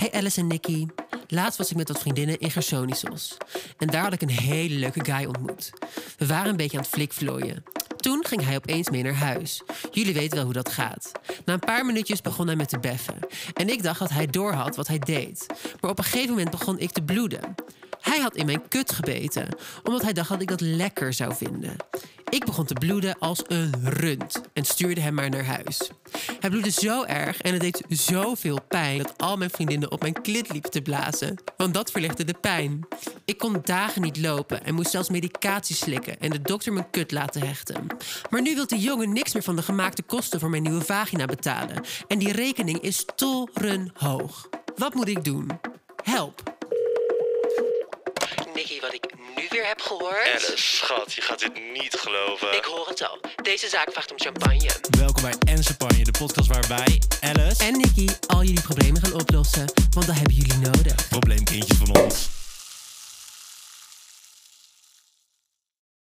Hey Alice en Nicky. Laatst was ik met wat vriendinnen in Gersonisos. En daar had ik een hele leuke guy ontmoet. We waren een beetje aan het flikvlooien. Toen ging hij opeens mee naar huis. Jullie weten wel hoe dat gaat. Na een paar minuutjes begon hij met te beffen. En ik dacht dat hij doorhad wat hij deed. Maar op een gegeven moment begon ik te bloeden. Hij had in mijn kut gebeten, omdat hij dacht dat ik dat lekker zou vinden. Ik begon te bloeden als een rund en stuurde hem maar naar huis. Hij bloedde zo erg en het deed zoveel pijn dat al mijn vriendinnen op mijn klit liepen te blazen, want dat verlichtte de pijn. Ik kon dagen niet lopen en moest zelfs medicatie slikken en de dokter mijn kut laten hechten. Maar nu wil de jongen niks meer van de gemaakte kosten voor mijn nieuwe vagina betalen en die rekening is torenhoog. Wat moet ik doen? Help! Nicky, wat ik nu weer heb gehoord. Alice, schat, je gaat dit niet geloven. Ik hoor het al. Deze zaak vraagt om champagne. Welkom bij En Champagne, de podcast waarbij Alice, En Nicky al jullie problemen gaan oplossen, want dat hebben jullie nodig. probleemkindje van ons.